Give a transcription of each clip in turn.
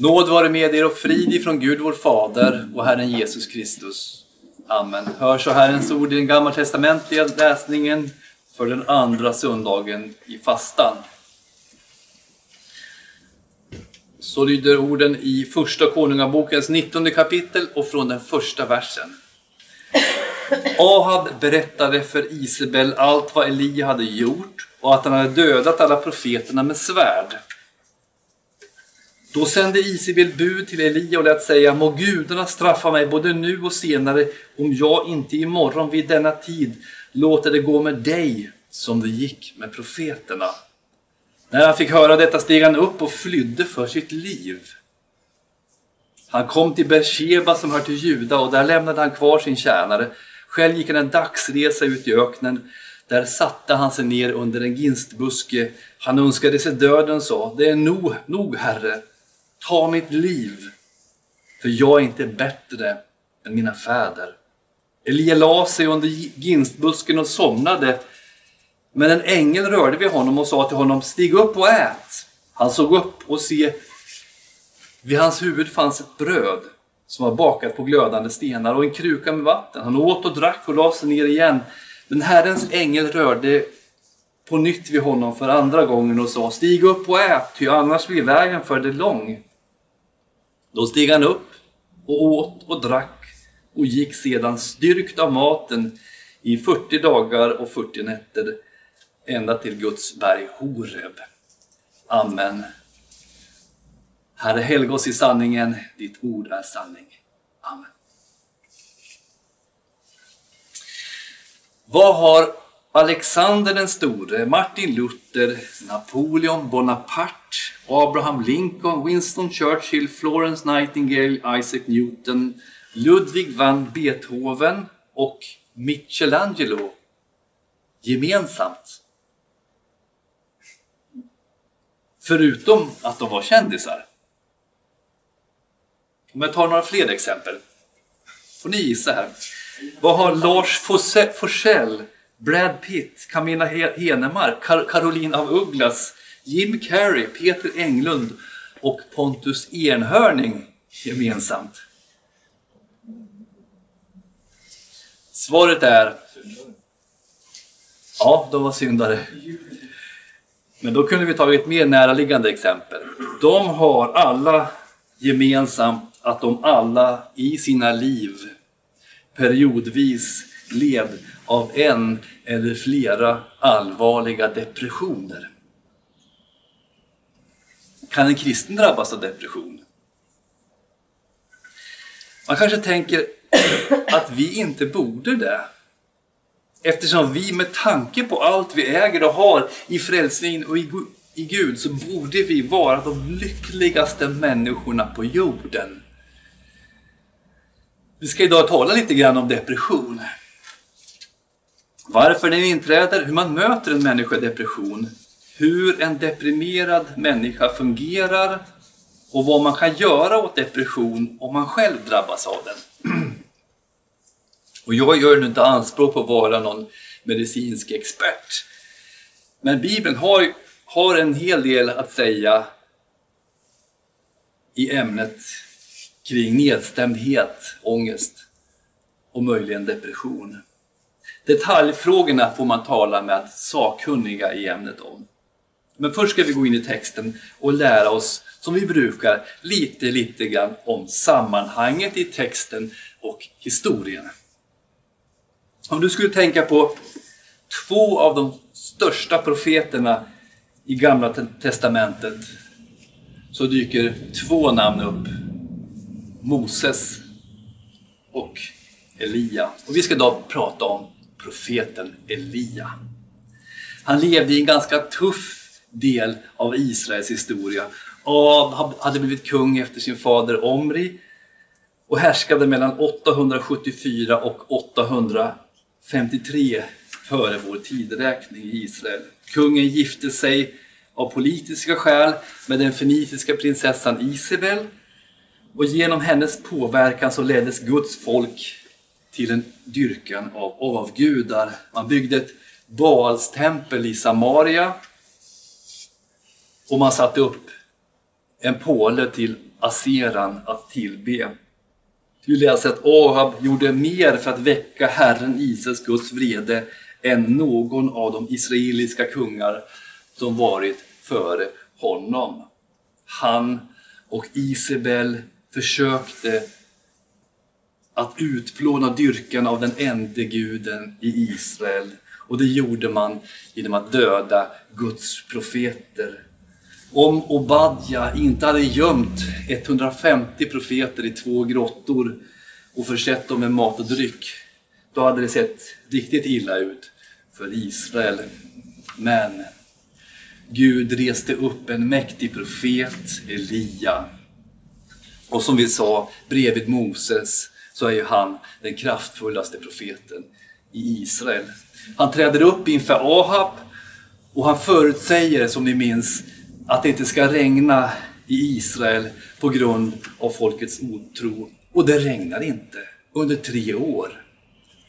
Nåd vare med er och frid ifrån Gud vår Fader och Herren Jesus Kristus. Amen. Hör så Herrens ord i den gammaltestamentliga läsningen för den andra söndagen i fastan. Så lyder orden i Första Konungabokens 19 kapitel och från den första versen. Ahab berättade för Isabel allt vad Elia hade gjort och att han hade dödat alla profeterna med svärd. Då sände Isibel bud till Elia och lät säga Må gudarna straffa mig både nu och senare om jag inte imorgon vid denna tid låter det gå med dig som det gick med profeterna. När han fick höra detta steg han upp och flydde för sitt liv. Han kom till Bersheba som hör till Juda och där lämnade han kvar sin tjänare. Själv gick han en dagsresa ut i öknen. Där satte han sig ner under en ginstbuske. Han önskade sig döden och sa, det är nog, nog herre, ta mitt liv, för jag är inte bättre än mina fäder. Elia la sig under ginstbusken och somnade, men en ängel rörde vid honom och sa till honom, stig upp och ät. Han såg upp och se, vid hans huvud fanns ett bröd som var bakat på glödande stenar och en kruka med vatten. Han åt och drack och la sig ner igen. Men Herrens ängel rörde på nytt vid honom för andra gången och sa Stig upp och ät, ty annars blir vägen för dig lång. Då steg han upp och åt och drack och gick sedan styrkt av maten i 40 dagar och 40 nätter ända till Guds berg Horeb. Amen. Herre, helga oss i sanningen. Ditt ord är sanning. Amen. Vad har Alexander den store, Martin Luther, Napoleon Bonaparte, Abraham Lincoln, Winston Churchill, Florence Nightingale, Isaac Newton, Ludwig van Beethoven och Michelangelo gemensamt? Förutom att de var kändisar. Om jag tar några fler exempel. Får ni gissa här. Vad har Lars Forssell, Brad Pitt, Camilla Henemark, Caroline av Ugglas, Jim Carrey, Peter Englund och Pontus Enhörning gemensamt? Svaret är Ja, de var syndare. Men då kunde vi tagit mer näraliggande exempel. De har alla gemensamt att de alla i sina liv periodvis led av en eller flera allvarliga depressioner. Kan en kristen drabbas av depression? Man kanske tänker att vi inte borde det. Eftersom vi med tanke på allt vi äger och har i frälsningen och i, i Gud så borde vi vara de lyckligaste människorna på jorden. Vi ska idag tala lite grann om depression. Varför den inträder, hur man möter en människa i depression, hur en deprimerad människa fungerar och vad man kan göra åt depression om man själv drabbas av den. Och jag gör nu inte anspråk på att vara någon medicinsk expert. Men Bibeln har, har en hel del att säga i ämnet kring nedstämdhet, ångest och möjligen depression. Detaljfrågorna får man tala med sakkunniga i ämnet om. Men först ska vi gå in i texten och lära oss, som vi brukar, lite, lite grann om sammanhanget i texten och historien. Om du skulle tänka på två av de största profeterna i Gamla Testamentet så dyker två namn upp. Moses och Elia. Och vi ska idag prata om profeten Elia. Han levde i en ganska tuff del av Israels historia. Ab hade blivit kung efter sin fader Omri och härskade mellan 874 och 853 före vår tideräkning i Israel. Kungen gifte sig av politiska skäl med den fenitiska prinsessan Isabel och genom hennes påverkan så leddes Guds folk till en dyrkan av avgudar. Man byggde ett Baals tempel i Samaria och man satte upp en påle till Aseran att tillbe. Vi läser att Ahab gjorde mer för att väcka Herren Israels Guds vrede än någon av de israeliska kungar som varit före honom. Han och Isabel försökte att utplåna dyrkan av den ende guden i Israel. Och det gjorde man genom att döda Guds profeter. Om Obadja inte hade gömt 150 profeter i två grottor och försett dem med mat och dryck, då hade det sett riktigt illa ut för Israel. Men Gud reste upp en mäktig profet, Elia. Och som vi sa, bredvid Moses så är ju han den kraftfullaste profeten i Israel. Han träder upp inför Ahab och han förutsäger, som ni minns, att det inte ska regna i Israel på grund av folkets otro. Och det regnar inte under tre år.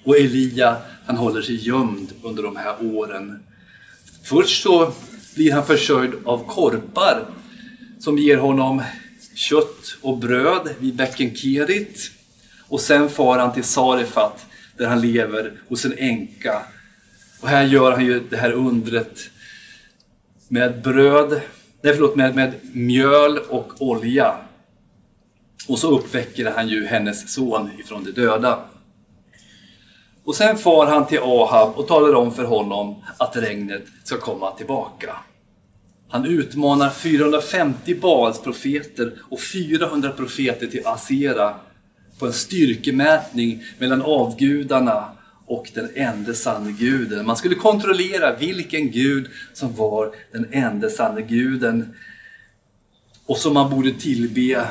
Och Elia, han håller sig gömd under de här åren. Först så blir han försörjd av korpar som ger honom kött och bröd vid bäcken Kerit. Och sen far han till Sarefat där han lever hos en änka. Och här gör han ju det här undret med bröd, nej förlåt, med, med mjöl och olja. Och så uppväcker han ju hennes son ifrån de döda. Och sen far han till Ahab och talar om för honom att regnet ska komma tillbaka. Han utmanar 450 Baals profeter och 400 profeter till Asera på en styrkemätning mellan avgudarna och den enda sanne guden. Man skulle kontrollera vilken gud som var den enda sanne guden och som man borde tillbe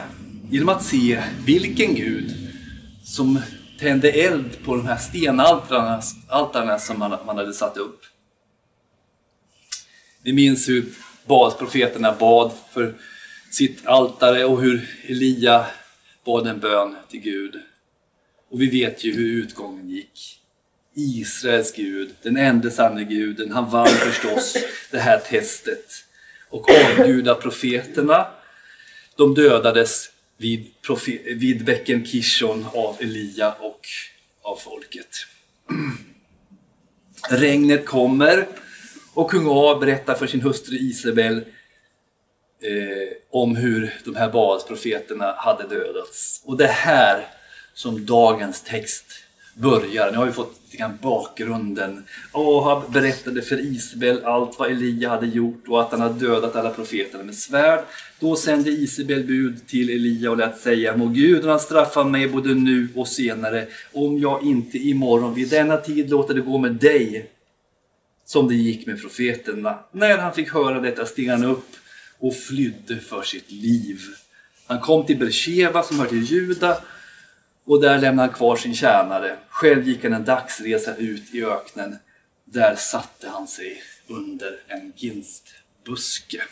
genom att se vilken gud som tände eld på de här stenaltarna som man, man hade satt upp. Ni minns hur Baalsprofeterna bad för sitt altare och hur Elia bad en bön till Gud. Och vi vet ju hur utgången gick. Israels Gud, den enda sanne guden, han vann förstås det här testet. Och avgudaprofeterna, de dödades vid, vid bäcken Kishon av Elia och av folket. Regnet kommer och kung A berättar för sin hustru Isabel eh, om hur de här Baals-profeterna hade dödats. Och det är här som dagens text börjar. Nu har vi fått lite grann bakgrunden. Ahab berättade för Isabel allt vad Elia hade gjort och att han hade dödat alla profeterna med svärd. Då sände Isabel bud till Elia och lät säga Må gudarna straffa mig både nu och senare om jag inte imorgon vid denna tid låter det gå med dig som det gick med profeterna. När han fick höra detta steg han upp och flydde för sitt liv. Han kom till Bersheva som hör till Juda och där lämnade han kvar sin tjänare. Själv gick han en dagsresa ut i öknen. Där satte han sig under en ginstbuske.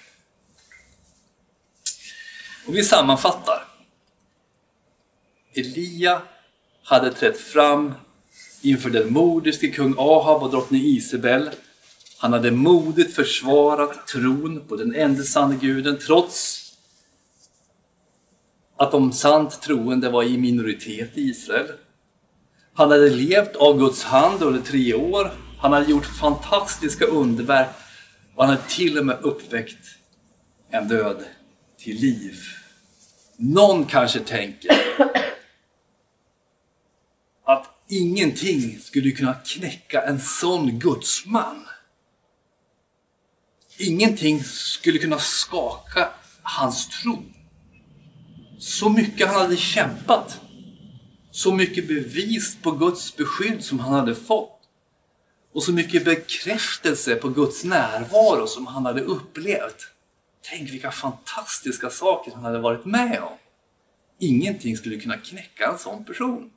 Och vi sammanfattar. Elia hade trätt fram inför den mordiske kung Ahab och drottning Isabel han hade modigt försvarat tron på den enda sanne guden trots att de sant troende var i minoritet i Israel. Han hade levt av Guds hand under tre år. Han hade gjort fantastiska underverk och han hade till och med uppväckt en död till liv. Någon kanske tänker att ingenting skulle kunna knäcka en sån gudsman. Ingenting skulle kunna skaka hans tro. Så mycket han hade kämpat. Så mycket bevis på Guds beskydd som han hade fått. Och så mycket bekräftelse på Guds närvaro som han hade upplevt. Tänk vilka fantastiska saker han hade varit med om. Ingenting skulle kunna knäcka en sån person.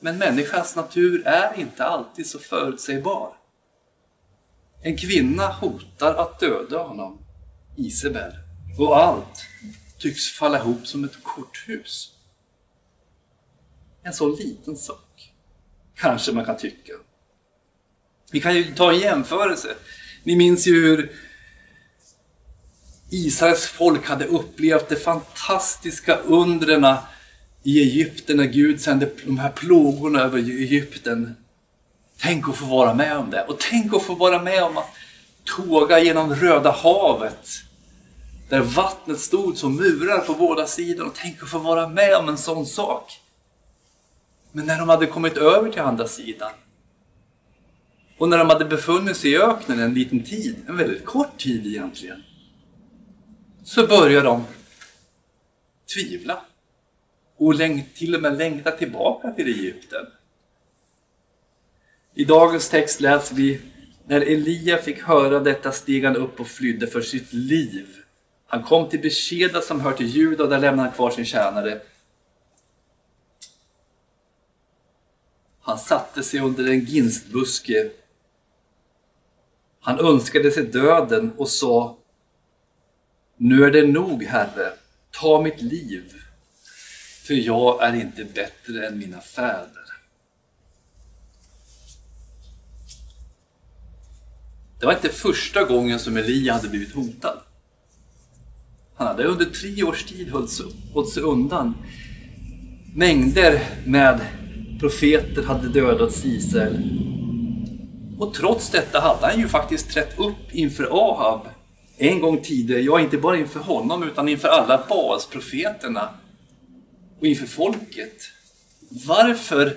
Men människans natur är inte alltid så förutsägbar. En kvinna hotar att döda honom, Isabel, och allt tycks falla ihop som ett korthus. En så liten sak, kanske man kan tycka. Vi kan ju ta en jämförelse. Ni minns ju hur Israels folk hade upplevt de fantastiska undren i Egypten när Gud sände de här plågorna över Egypten. Tänk att få vara med om det. Och tänk att få vara med om att tåga genom Röda havet. Där vattnet stod som murar på båda sidor. Och tänk att få vara med om en sån sak. Men när de hade kommit över till andra sidan och när de hade befunnit sig i öknen en liten tid, en väldigt kort tid egentligen, så började de tvivla och till och med längta tillbaka till Egypten. I dagens text läser vi när Elia fick höra detta steg han upp och flydde för sitt liv. Han kom till Beskeda som hör till Juda och där lämnade han kvar sin tjänare. Han satte sig under en ginstbuske. Han önskade sig döden och sa Nu är det nog, Herre, ta mitt liv, för jag är inte bättre än mina fäder. Det var inte första gången som Elia hade blivit hotad. Han hade under tre års tid hållit sig undan. Mängder med profeter hade dödats i Israel. Och trots detta hade han ju faktiskt trätt upp inför Ahab en gång tidigare. Ja, inte bara inför honom utan inför alla Baalsprofeterna och inför folket. Varför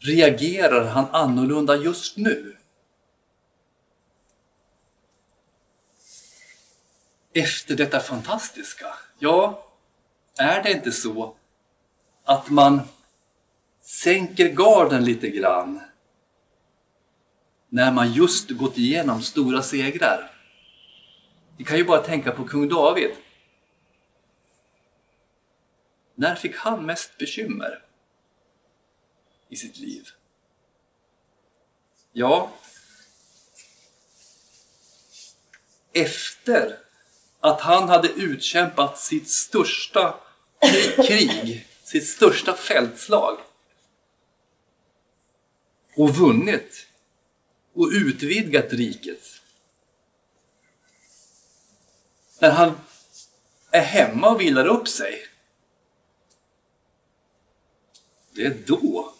reagerar han annorlunda just nu? Efter detta fantastiska? Ja, är det inte så att man sänker garden lite grann när man just gått igenom stora segrar. Vi kan ju bara tänka på kung David. När fick han mest bekymmer i sitt liv? Ja, efter att han hade utkämpat sitt största krig, sitt största fältslag och vunnit och utvidgat riket. När han är hemma och vilar upp sig. Det är då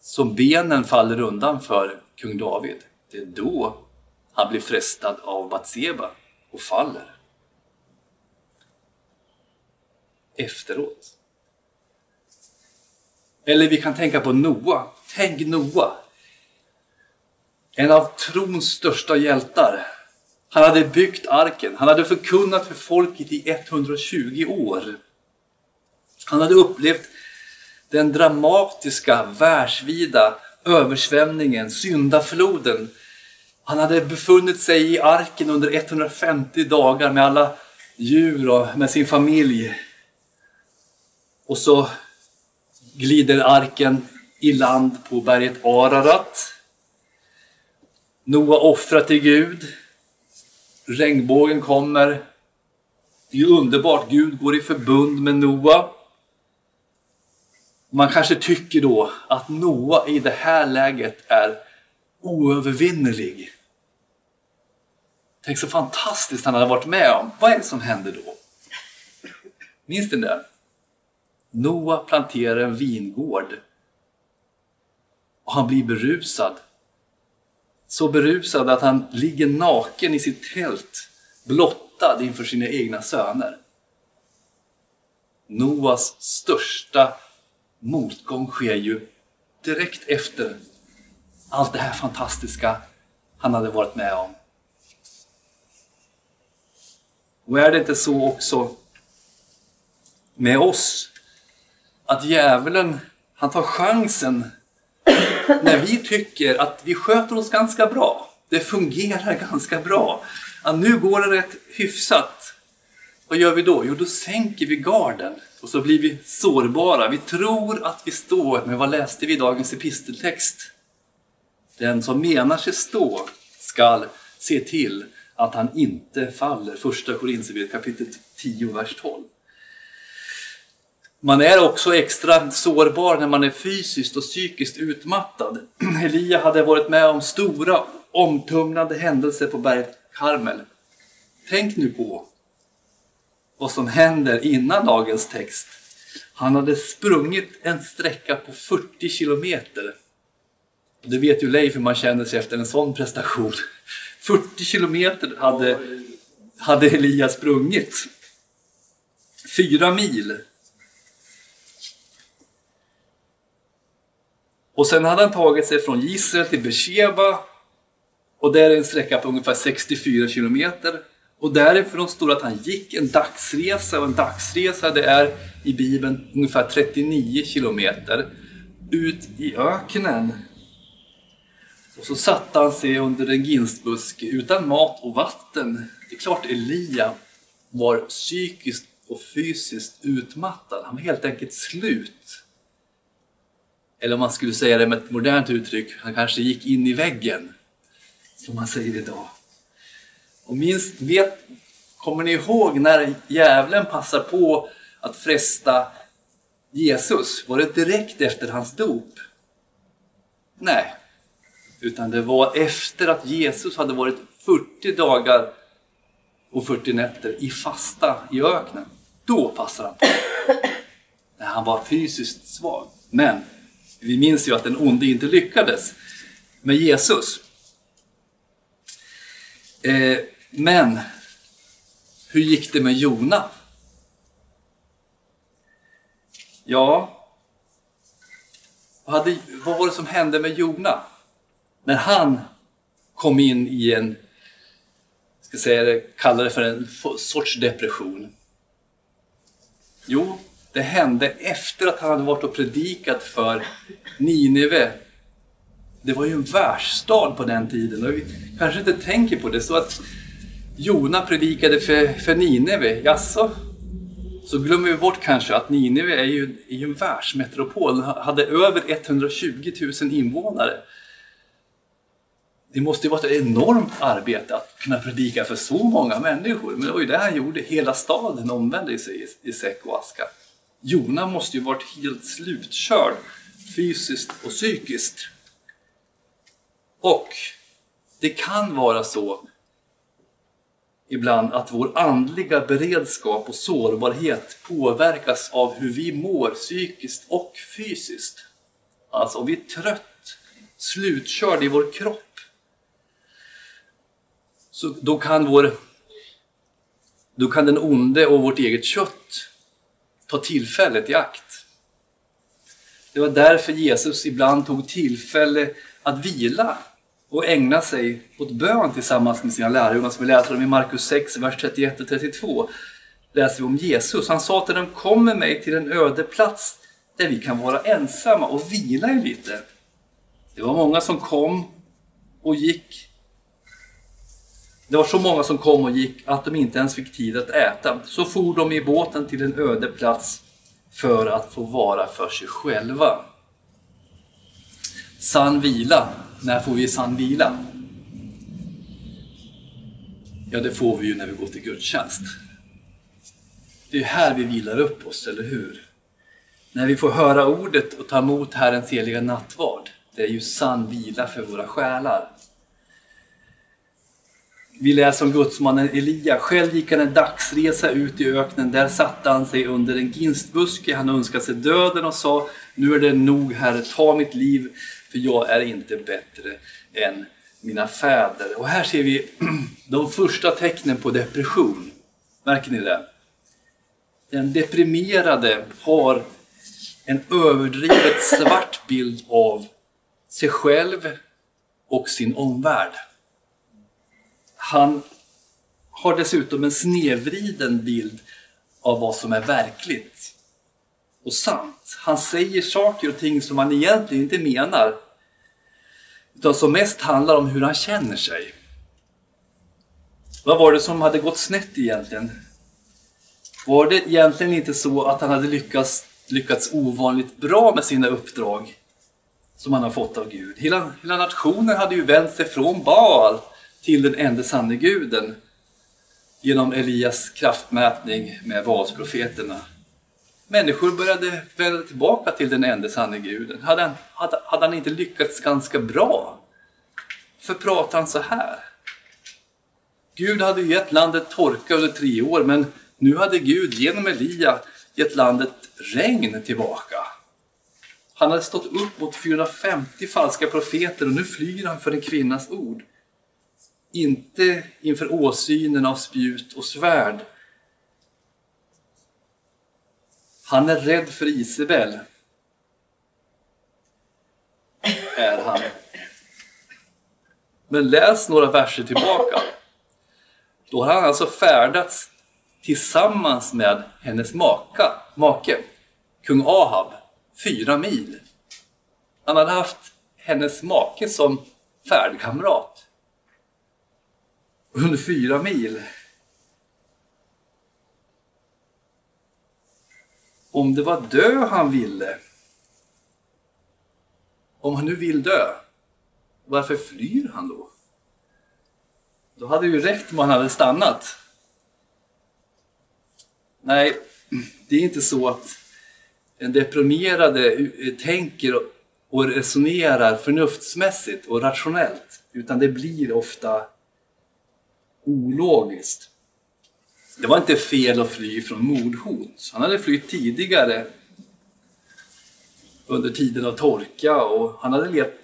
som benen faller undan för kung David. Det är då han blir frestad av Batseba och faller. Efteråt. Eller vi kan tänka på Noa. Tänk Noa. En av trons största hjältar. Han hade byggt arken. Han hade förkunnat för folket i 120 år. Han hade upplevt den dramatiska, världsvida översvämningen, syndafloden. Han hade befunnit sig i arken under 150 dagar med alla djur och med sin familj. Och så glider arken i land på berget Ararat. Noa offrar till Gud. Regnbågen kommer. Det är underbart, Gud går i förbund med Noa. Man kanske tycker då att Noa i det här läget är oövervinnerlig. Tänk så fantastiskt han hade varit med om. Vad är det som händer då? Minns ni det? Noa planterar en vingård och han blir berusad. Så berusad att han ligger naken i sitt tält, blottad inför sina egna söner. Noas största motgång sker ju direkt efter allt det här fantastiska han hade varit med om. Och är det inte så också med oss att djävulen, han tar chansen när vi tycker att vi sköter oss ganska bra. Det fungerar ganska bra. Att nu går det rätt hyfsat. Vad gör vi då? Jo, då sänker vi garden och så blir vi sårbara. Vi tror att vi står, men vad läste vi i dagens episteltext? Den som menar sig stå skall se till att han inte faller. Första Korinthierbrevet kapitel 10, vers 12. Man är också extra sårbar när man är fysiskt och psykiskt utmattad. Elia hade varit med om stora omtumlande händelser på berget Karmel. Tänk nu på vad som händer innan dagens text. Han hade sprungit en sträcka på 40 kilometer. Det vet ju Leif hur man känner sig efter en sån prestation. 40 kilometer hade, hade Elias sprungit. Fyra mil. Och sen hade han tagit sig från Israel till Beersheba och där är en sträcka på ungefär 64 kilometer. Och därifrån står det att han gick en dagsresa och en dagsresa det är i Bibeln ungefär 39 kilometer ut i öknen. Och så satte han sig under en ginstbuske utan mat och vatten. Det är klart Elia var psykiskt och fysiskt utmattad. Han var helt enkelt slut. Eller om man skulle säga det med ett modernt uttryck, han kanske gick in i väggen. Som man säger idag. Och minst, vet, kommer ni ihåg när djävulen passar på att fresta Jesus? Var det direkt efter hans dop? Nej, utan det var efter att Jesus hade varit 40 dagar och 40 nätter i fasta i öknen. Då passade han på. När han var fysiskt svag. Men vi minns ju att den onde inte lyckades med Jesus. Eh, men hur gick det med Jona? Ja, vad, hade, vad var det som hände med Jona? När han kom in i en, ska säga det, kalla det för en sorts depression. Jo, det hände efter att han hade varit och predikat för Nineve. Det var ju en världsstad på den tiden och vi kanske inte tänker på det. Så att Jona predikade för, för Nineve, jaså? Så glömmer vi bort kanske att Nineve är ju, är ju en världsmetropol, hade över 120 000 invånare. Det måste ju vara ett enormt arbete att kunna predika för så många människor. Men det var ju det han gjorde. Hela staden omvände sig i, i säck och aska. Jona måste ju varit helt slutkörd fysiskt och psykiskt. Och det kan vara så ibland att vår andliga beredskap och sårbarhet påverkas av hur vi mår psykiskt och fysiskt. Alltså om vi är trött, slutkörd i vår kropp, så då kan vår då kan den onde och vårt eget kött ta tillfället i akt. Det var därför Jesus ibland tog tillfälle att vila och ägna sig åt bön tillsammans med sina lärjungar som vi läser om i Markus 6, vers 31 och 32. Läser vi om Jesus. Han sa till dem, kom med mig till en öde plats där vi kan vara ensamma och vila lite. Det var många som kom och gick. Det var så många som kom och gick att de inte ens fick tid att äta. Så for de i båten till en öde plats för att få vara för sig själva. Sann vila när får vi sann vila? Ja, det får vi ju när vi går till gudstjänst. Det är här vi vilar upp oss, eller hur? När vi får höra ordet och ta emot Herrens heliga nattvard. Det är ju sann vila för våra själar. Vi läser om gudsmannen Elia. Själv gick han en dagsresa ut i öknen. Där satte han sig under en ginstbuske. Han önskade sig döden och sa Nu är det nog, Herre, ta mitt liv för jag är inte bättre än mina fäder. Och här ser vi de första tecknen på depression. Märker ni det? Den deprimerade har en överdrivet svart bild av sig själv och sin omvärld. Han har dessutom en snedvriden bild av vad som är verkligt och sant. Han säger saker och ting som han egentligen inte menar. Utan som mest handlar om hur han känner sig. Vad var det som hade gått snett egentligen? Var det egentligen inte så att han hade lyckats, lyckats ovanligt bra med sina uppdrag som han har fått av Gud? Hela, hela nationen hade ju vänt sig från Baal till den enda sanne guden genom Elias kraftmätning med Valsprofeterna. Människor började vända tillbaka till den enda sanne guden. Hade han, hade, hade han inte lyckats ganska bra? För pratar han så här? Gud hade gett landet torka under tre år, men nu hade Gud genom Elia gett landet regn tillbaka. Han hade stått upp mot 450 falska profeter och nu flyr han för en kvinnas ord. Inte inför åsynen av spjut och svärd. Han är rädd för Isabel. Är han. Men läs några verser tillbaka. Då har han alltså färdats tillsammans med hennes maka, make, kung Ahab, fyra mil. Han hade haft hennes make som färdkamrat under fyra mil. Om det var dö han ville, om han nu vill dö, varför flyr han då? Då hade det ju räckt om han hade stannat. Nej, det är inte så att en deprimerade tänker och resonerar förnuftsmässigt och rationellt, utan det blir ofta ologiskt. Det var inte fel att fly från mordhot. Han hade flytt tidigare under tiden av torka och han hade levt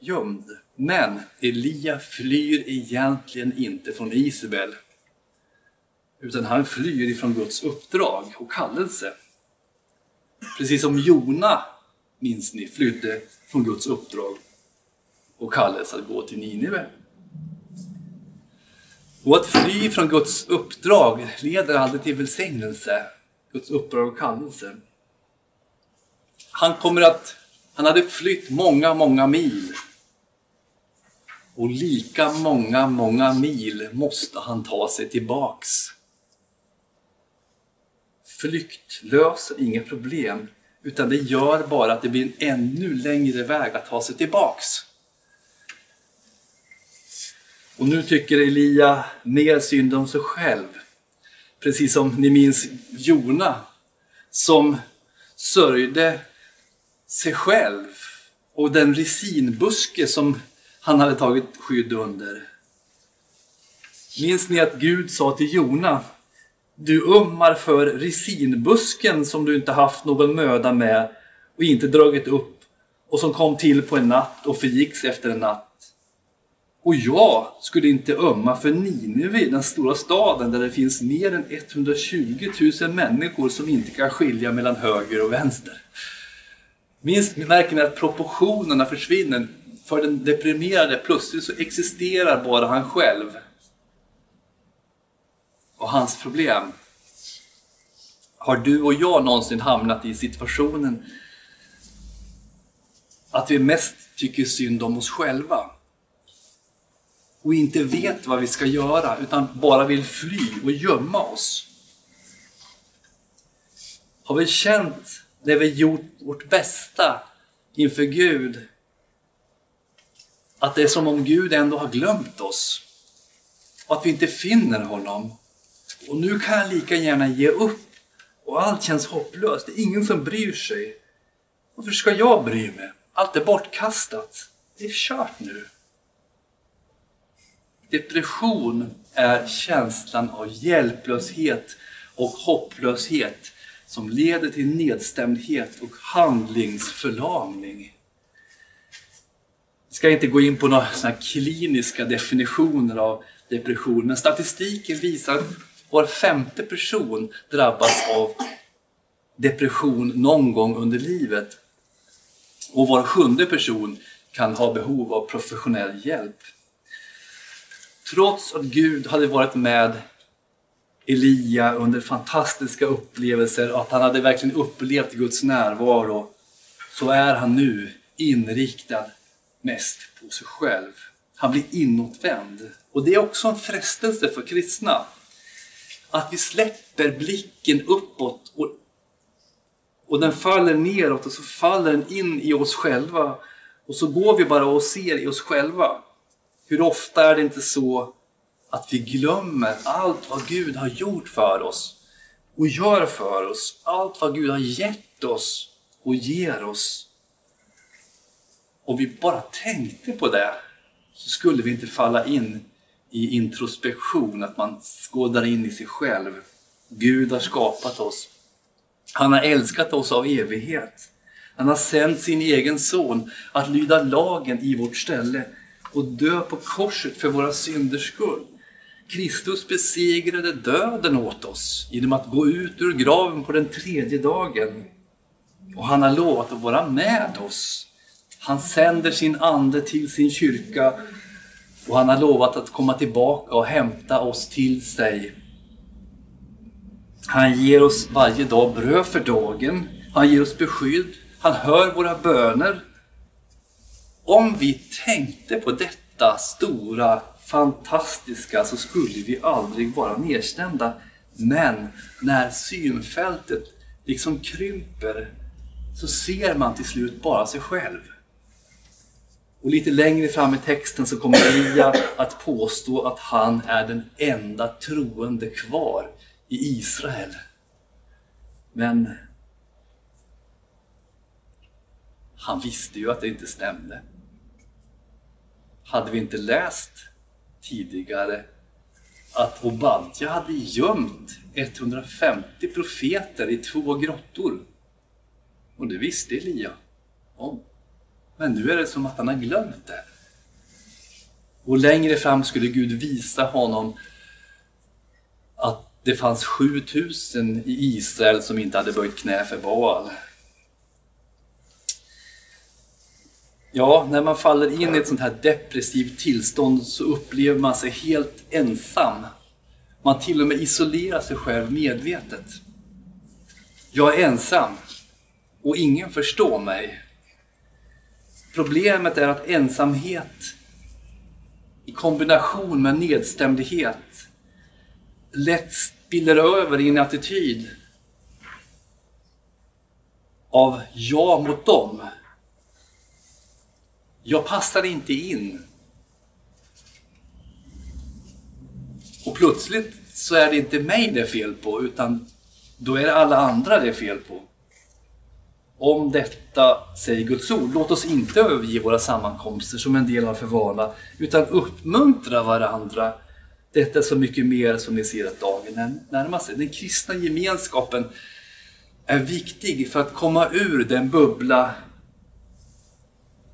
gömd. Men Elia flyr egentligen inte från Isabel. Utan han flyr ifrån Guds uppdrag och kallelse. Precis som Jona, minns ni, flydde från Guds uppdrag och kallelse att gå till Nineve. Och att fly från Guds uppdrag leder aldrig till välsignelse. Guds uppdrag och kallelse. Han kommer att, han hade flytt många, många mil. Och lika många, många mil måste han ta sig tillbaks. Flykt löser inga problem, utan det gör bara att det blir en ännu längre väg att ta sig tillbaks. Och nu tycker Elia mer synd om sig själv. Precis som ni minns Jona som sörjde sig själv och den resinbuske som han hade tagit skydd under. Minns ni att Gud sa till Jona Du ömmar för resinbusken som du inte haft någon möda med och inte dragit upp och som kom till på en natt och förgicks efter en natt. Och jag skulle inte ömma för Nineve, den stora staden där det finns mer än 120 000 människor som inte kan skilja mellan höger och vänster. Minst märker ni att proportionerna försvinner. För den deprimerade plötsligt så existerar bara han själv. Och hans problem. Har du och jag någonsin hamnat i situationen att vi mest tycker synd om oss själva? Och inte vet vad vi ska göra utan bara vill fly och gömma oss. Har vi känt när vi gjort vårt bästa inför Gud att det är som om Gud ändå har glömt oss och att vi inte finner honom. Och nu kan jag lika gärna ge upp och allt känns hopplöst. Det är ingen som bryr sig. Varför ska jag bry mig? Allt är bortkastat. Det är kört nu. Depression är känslan av hjälplöshet och hopplöshet som leder till nedstämdhet och handlingsförlamning. Jag ska inte gå in på några såna kliniska definitioner av depression, men statistiken visar att var femte person drabbas av depression någon gång under livet. Och var sjunde person kan ha behov av professionell hjälp. Trots att Gud hade varit med Elia under fantastiska upplevelser och att han hade verkligen upplevt Guds närvaro så är han nu inriktad mest på sig själv. Han blir inåtvänd. Och det är också en frestelse för kristna. Att vi släpper blicken uppåt och, och den faller neråt och så faller den in i oss själva. Och så går vi bara och ser i oss själva. Hur ofta är det inte så att vi glömmer allt vad Gud har gjort för oss och gör för oss, allt vad Gud har gett oss och ger oss. Om vi bara tänkte på det så skulle vi inte falla in i introspektion, att man skådar in i sig själv. Gud har skapat oss. Han har älskat oss av evighet. Han har sänt sin egen son att lyda lagen i vårt ställe och dö på korset för våra synders skull. Kristus besegrade döden åt oss genom att gå ut ur graven på den tredje dagen. Och han har lovat att vara med oss. Han sänder sin ande till sin kyrka och han har lovat att komma tillbaka och hämta oss till sig. Han ger oss varje dag bröd för dagen. Han ger oss beskydd. Han hör våra böner. Om vi tänkte på detta stora, fantastiska så skulle vi aldrig vara nedstämda. Men när synfältet liksom krymper så ser man till slut bara sig själv. Och lite längre fram i texten så kommer Elia att påstå att han är den enda troende kvar i Israel. Men han visste ju att det inte stämde. Hade vi inte läst tidigare att Obadja hade gömt 150 profeter i två grottor? Och det visste Elia om. Men nu är det som att han har glömt det. Och längre fram skulle Gud visa honom att det fanns 7000 i Israel som inte hade böjt knä för Baal. Ja, när man faller in i ett sånt här depressivt tillstånd så upplever man sig helt ensam. Man till och med isolerar sig själv medvetet. Jag är ensam och ingen förstår mig. Problemet är att ensamhet i kombination med nedstämdhet lätt spiller över i en attityd av jag mot dem. Jag passar inte in. Och plötsligt så är det inte mig det är fel på utan då är det alla andra det är fel på. Om detta säger Guds ord, låt oss inte överge våra sammankomster som en del av förvana, utan uppmuntra varandra. Detta är så mycket mer som ni ser att dagen närmar sig. Den kristna gemenskapen är viktig för att komma ur den bubbla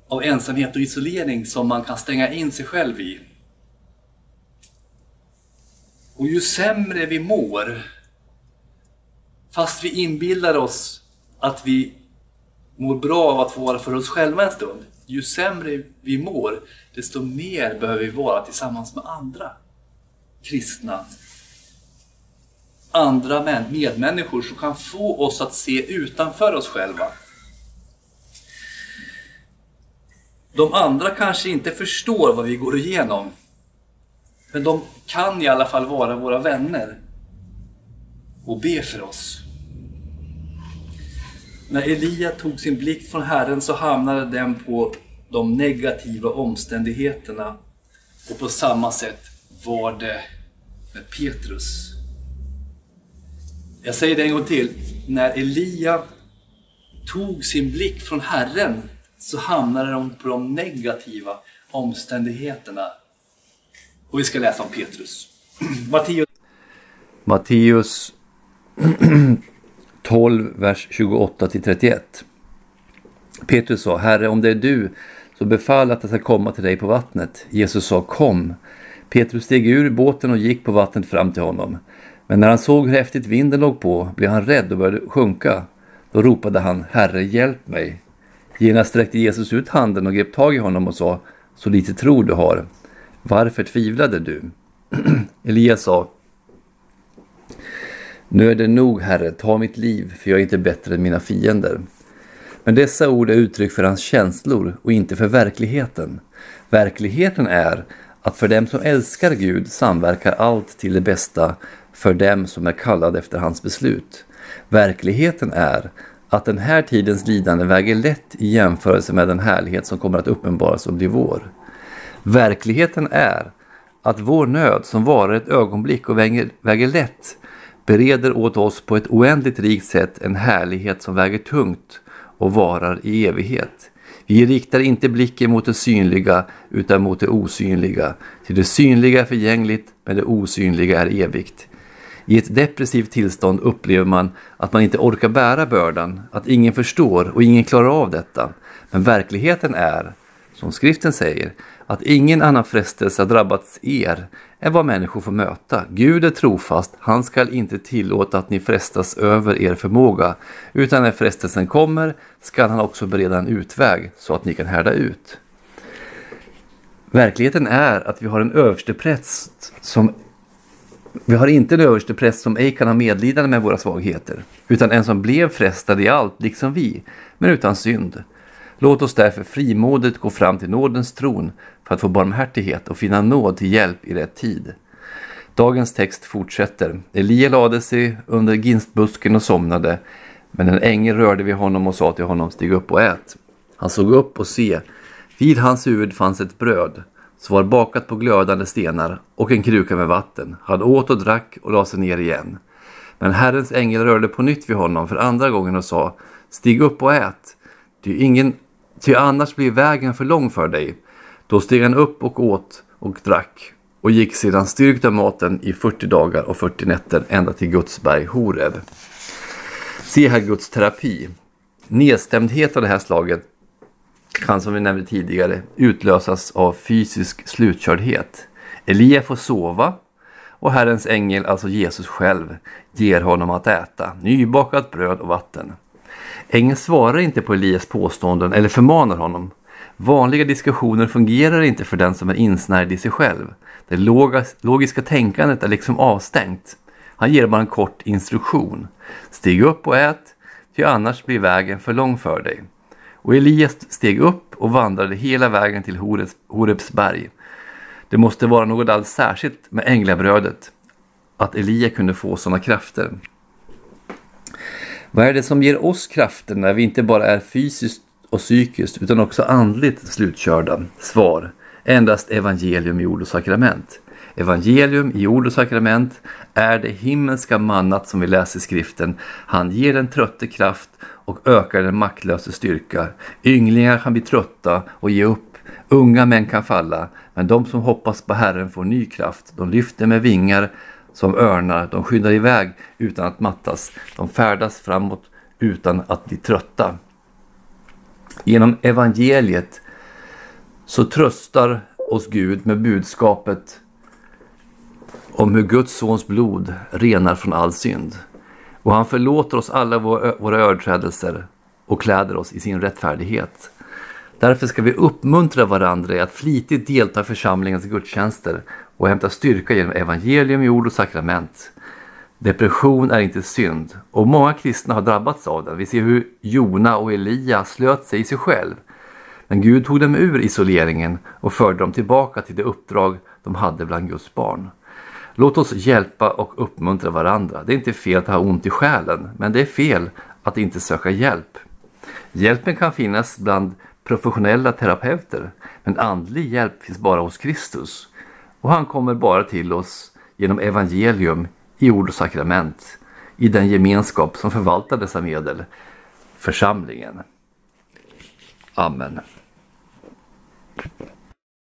av ensamhet och isolering som man kan stänga in sig själv i. Och ju sämre vi mår, fast vi inbillar oss att vi mår bra av att få vara för oss själva en stund. Ju sämre vi mår, desto mer behöver vi vara tillsammans med andra kristna. Andra medmänniskor som kan få oss att se utanför oss själva. De andra kanske inte förstår vad vi går igenom. Men de kan i alla fall vara våra vänner och be för oss. När Elia tog sin blick från Herren så hamnade den på de negativa omständigheterna. Och på samma sätt var det med Petrus. Jag säger det en gång till. När Elia tog sin blick från Herren så hamnade de på de negativa omständigheterna. Och vi ska läsa om Petrus. Matteus, Matteus 12, vers 28 till 31. Petrus sa, Herre, om det är du, så befall att jag ska komma till dig på vattnet. Jesus sa, kom. Petrus steg ur båten och gick på vattnet fram till honom. Men när han såg hur häftigt vinden låg på blev han rädd och började sjunka. Då ropade han, Herre, hjälp mig. Genast sträckte Jesus ut handen och grep tag i honom och sa, så lite tro du har. Varför tvivlade du? Elias sa, nu är det nog, Herre, ta mitt liv, för jag är inte bättre än mina fiender. Men dessa ord är uttryck för hans känslor och inte för verkligheten. Verkligheten är att för dem som älskar Gud samverkar allt till det bästa för dem som är kallade efter hans beslut. Verkligheten är att den här tidens lidande väger lätt i jämförelse med den härlighet som kommer att uppenbaras och bli vår. Verkligheten är att vår nöd som varar ett ögonblick och väger, väger lätt bereder åt oss på ett oändligt rikt sätt en härlighet som väger tungt och varar i evighet. Vi riktar inte blicken mot det synliga utan mot det osynliga. Till det synliga är förgängligt men det osynliga är evigt. I ett depressivt tillstånd upplever man att man inte orkar bära bördan, att ingen förstår och ingen klarar av detta. Men verkligheten är, som skriften säger, att ingen annan frestelse har drabbat er än vad människor får möta. Gud är trofast, han skall inte tillåta att ni frestas över er förmåga, utan när frestelsen kommer skall han också bereda en utväg så att ni kan härda ut. Verkligheten är att vi har en överstepräst som vi har inte en överstepräst som ej kan ha medlidande med våra svagheter, utan en som blev frestad i allt, liksom vi, men utan synd. Låt oss därför frimodigt gå fram till nådens tron för att få barmhärtighet och finna nåd till hjälp i rätt tid. Dagens text fortsätter. Elia lade sig under ginstbusken och somnade, men en ängel rörde vid honom och sa till honom, stig upp och ät. Han såg upp och se, vid hans huvud fanns ett bröd, som var bakat på glödande stenar och en kruka med vatten. Han åt och drack och lade sig ner igen. Men Herrens ängel rörde på nytt vid honom för andra gången och sa, stig upp och ät, ty, ingen, ty annars blir vägen för lång för dig. Då steg han upp och åt och drack och gick sedan styrkt av maten i 40 dagar och 40 nätter ända till Guds berg Horeb. Se här Guds terapi. Nedstämdhet av det här slaget kan som vi nämnde tidigare utlösas av fysisk slutkördhet. Elia får sova och Herrens ängel, alltså Jesus själv, ger honom att äta nybakat bröd och vatten. Ängeln svarar inte på Elias påståenden eller förmanar honom. Vanliga diskussioner fungerar inte för den som är insnärjd i sig själv. Det logiska tänkandet är liksom avstängt. Han ger bara en kort instruktion. Stig upp och ät, ty annars blir vägen för lång för dig. Och Elias steg upp och vandrade hela vägen till Horebs, Horebs berg. Det måste vara något alldeles särskilt med änglabrödet, att Elia kunde få sådana krafter. Vad är det som ger oss krafter när vi inte bara är fysiskt och psykiskt utan också andligt slutkörda? Svar. Endast evangelium i ord och sakrament. Evangelium i ord och sakrament är det himmelska mannat som vi läser i skriften. Han ger den trötte kraft och ökar den maktlöse styrka. Ynglingar kan bli trötta och ge upp. Unga män kan falla, men de som hoppas på Herren får ny kraft. De lyfter med vingar som örnar, de skyndar iväg utan att mattas. De färdas framåt utan att bli trötta. Genom evangeliet så tröstar oss Gud med budskapet om hur Guds sons blod renar från all synd. Och han förlåter oss alla våra överträdelser och kläder oss i sin rättfärdighet. Därför ska vi uppmuntra varandra i att flitigt delta i församlingens gudstjänster och hämta styrka genom evangelium i ord och sakrament. Depression är inte synd och många kristna har drabbats av den. Vi ser hur Jona och Elia slöt sig i sig själv. Men Gud tog dem ur isoleringen och förde dem tillbaka till det uppdrag de hade bland Guds barn. Låt oss hjälpa och uppmuntra varandra. Det är inte fel att ha ont i själen, men det är fel att inte söka hjälp. Hjälpen kan finnas bland professionella terapeuter, men andlig hjälp finns bara hos Kristus. Och han kommer bara till oss genom evangelium i ord och sakrament, i den gemenskap som förvaltar dessa medel, församlingen. Amen.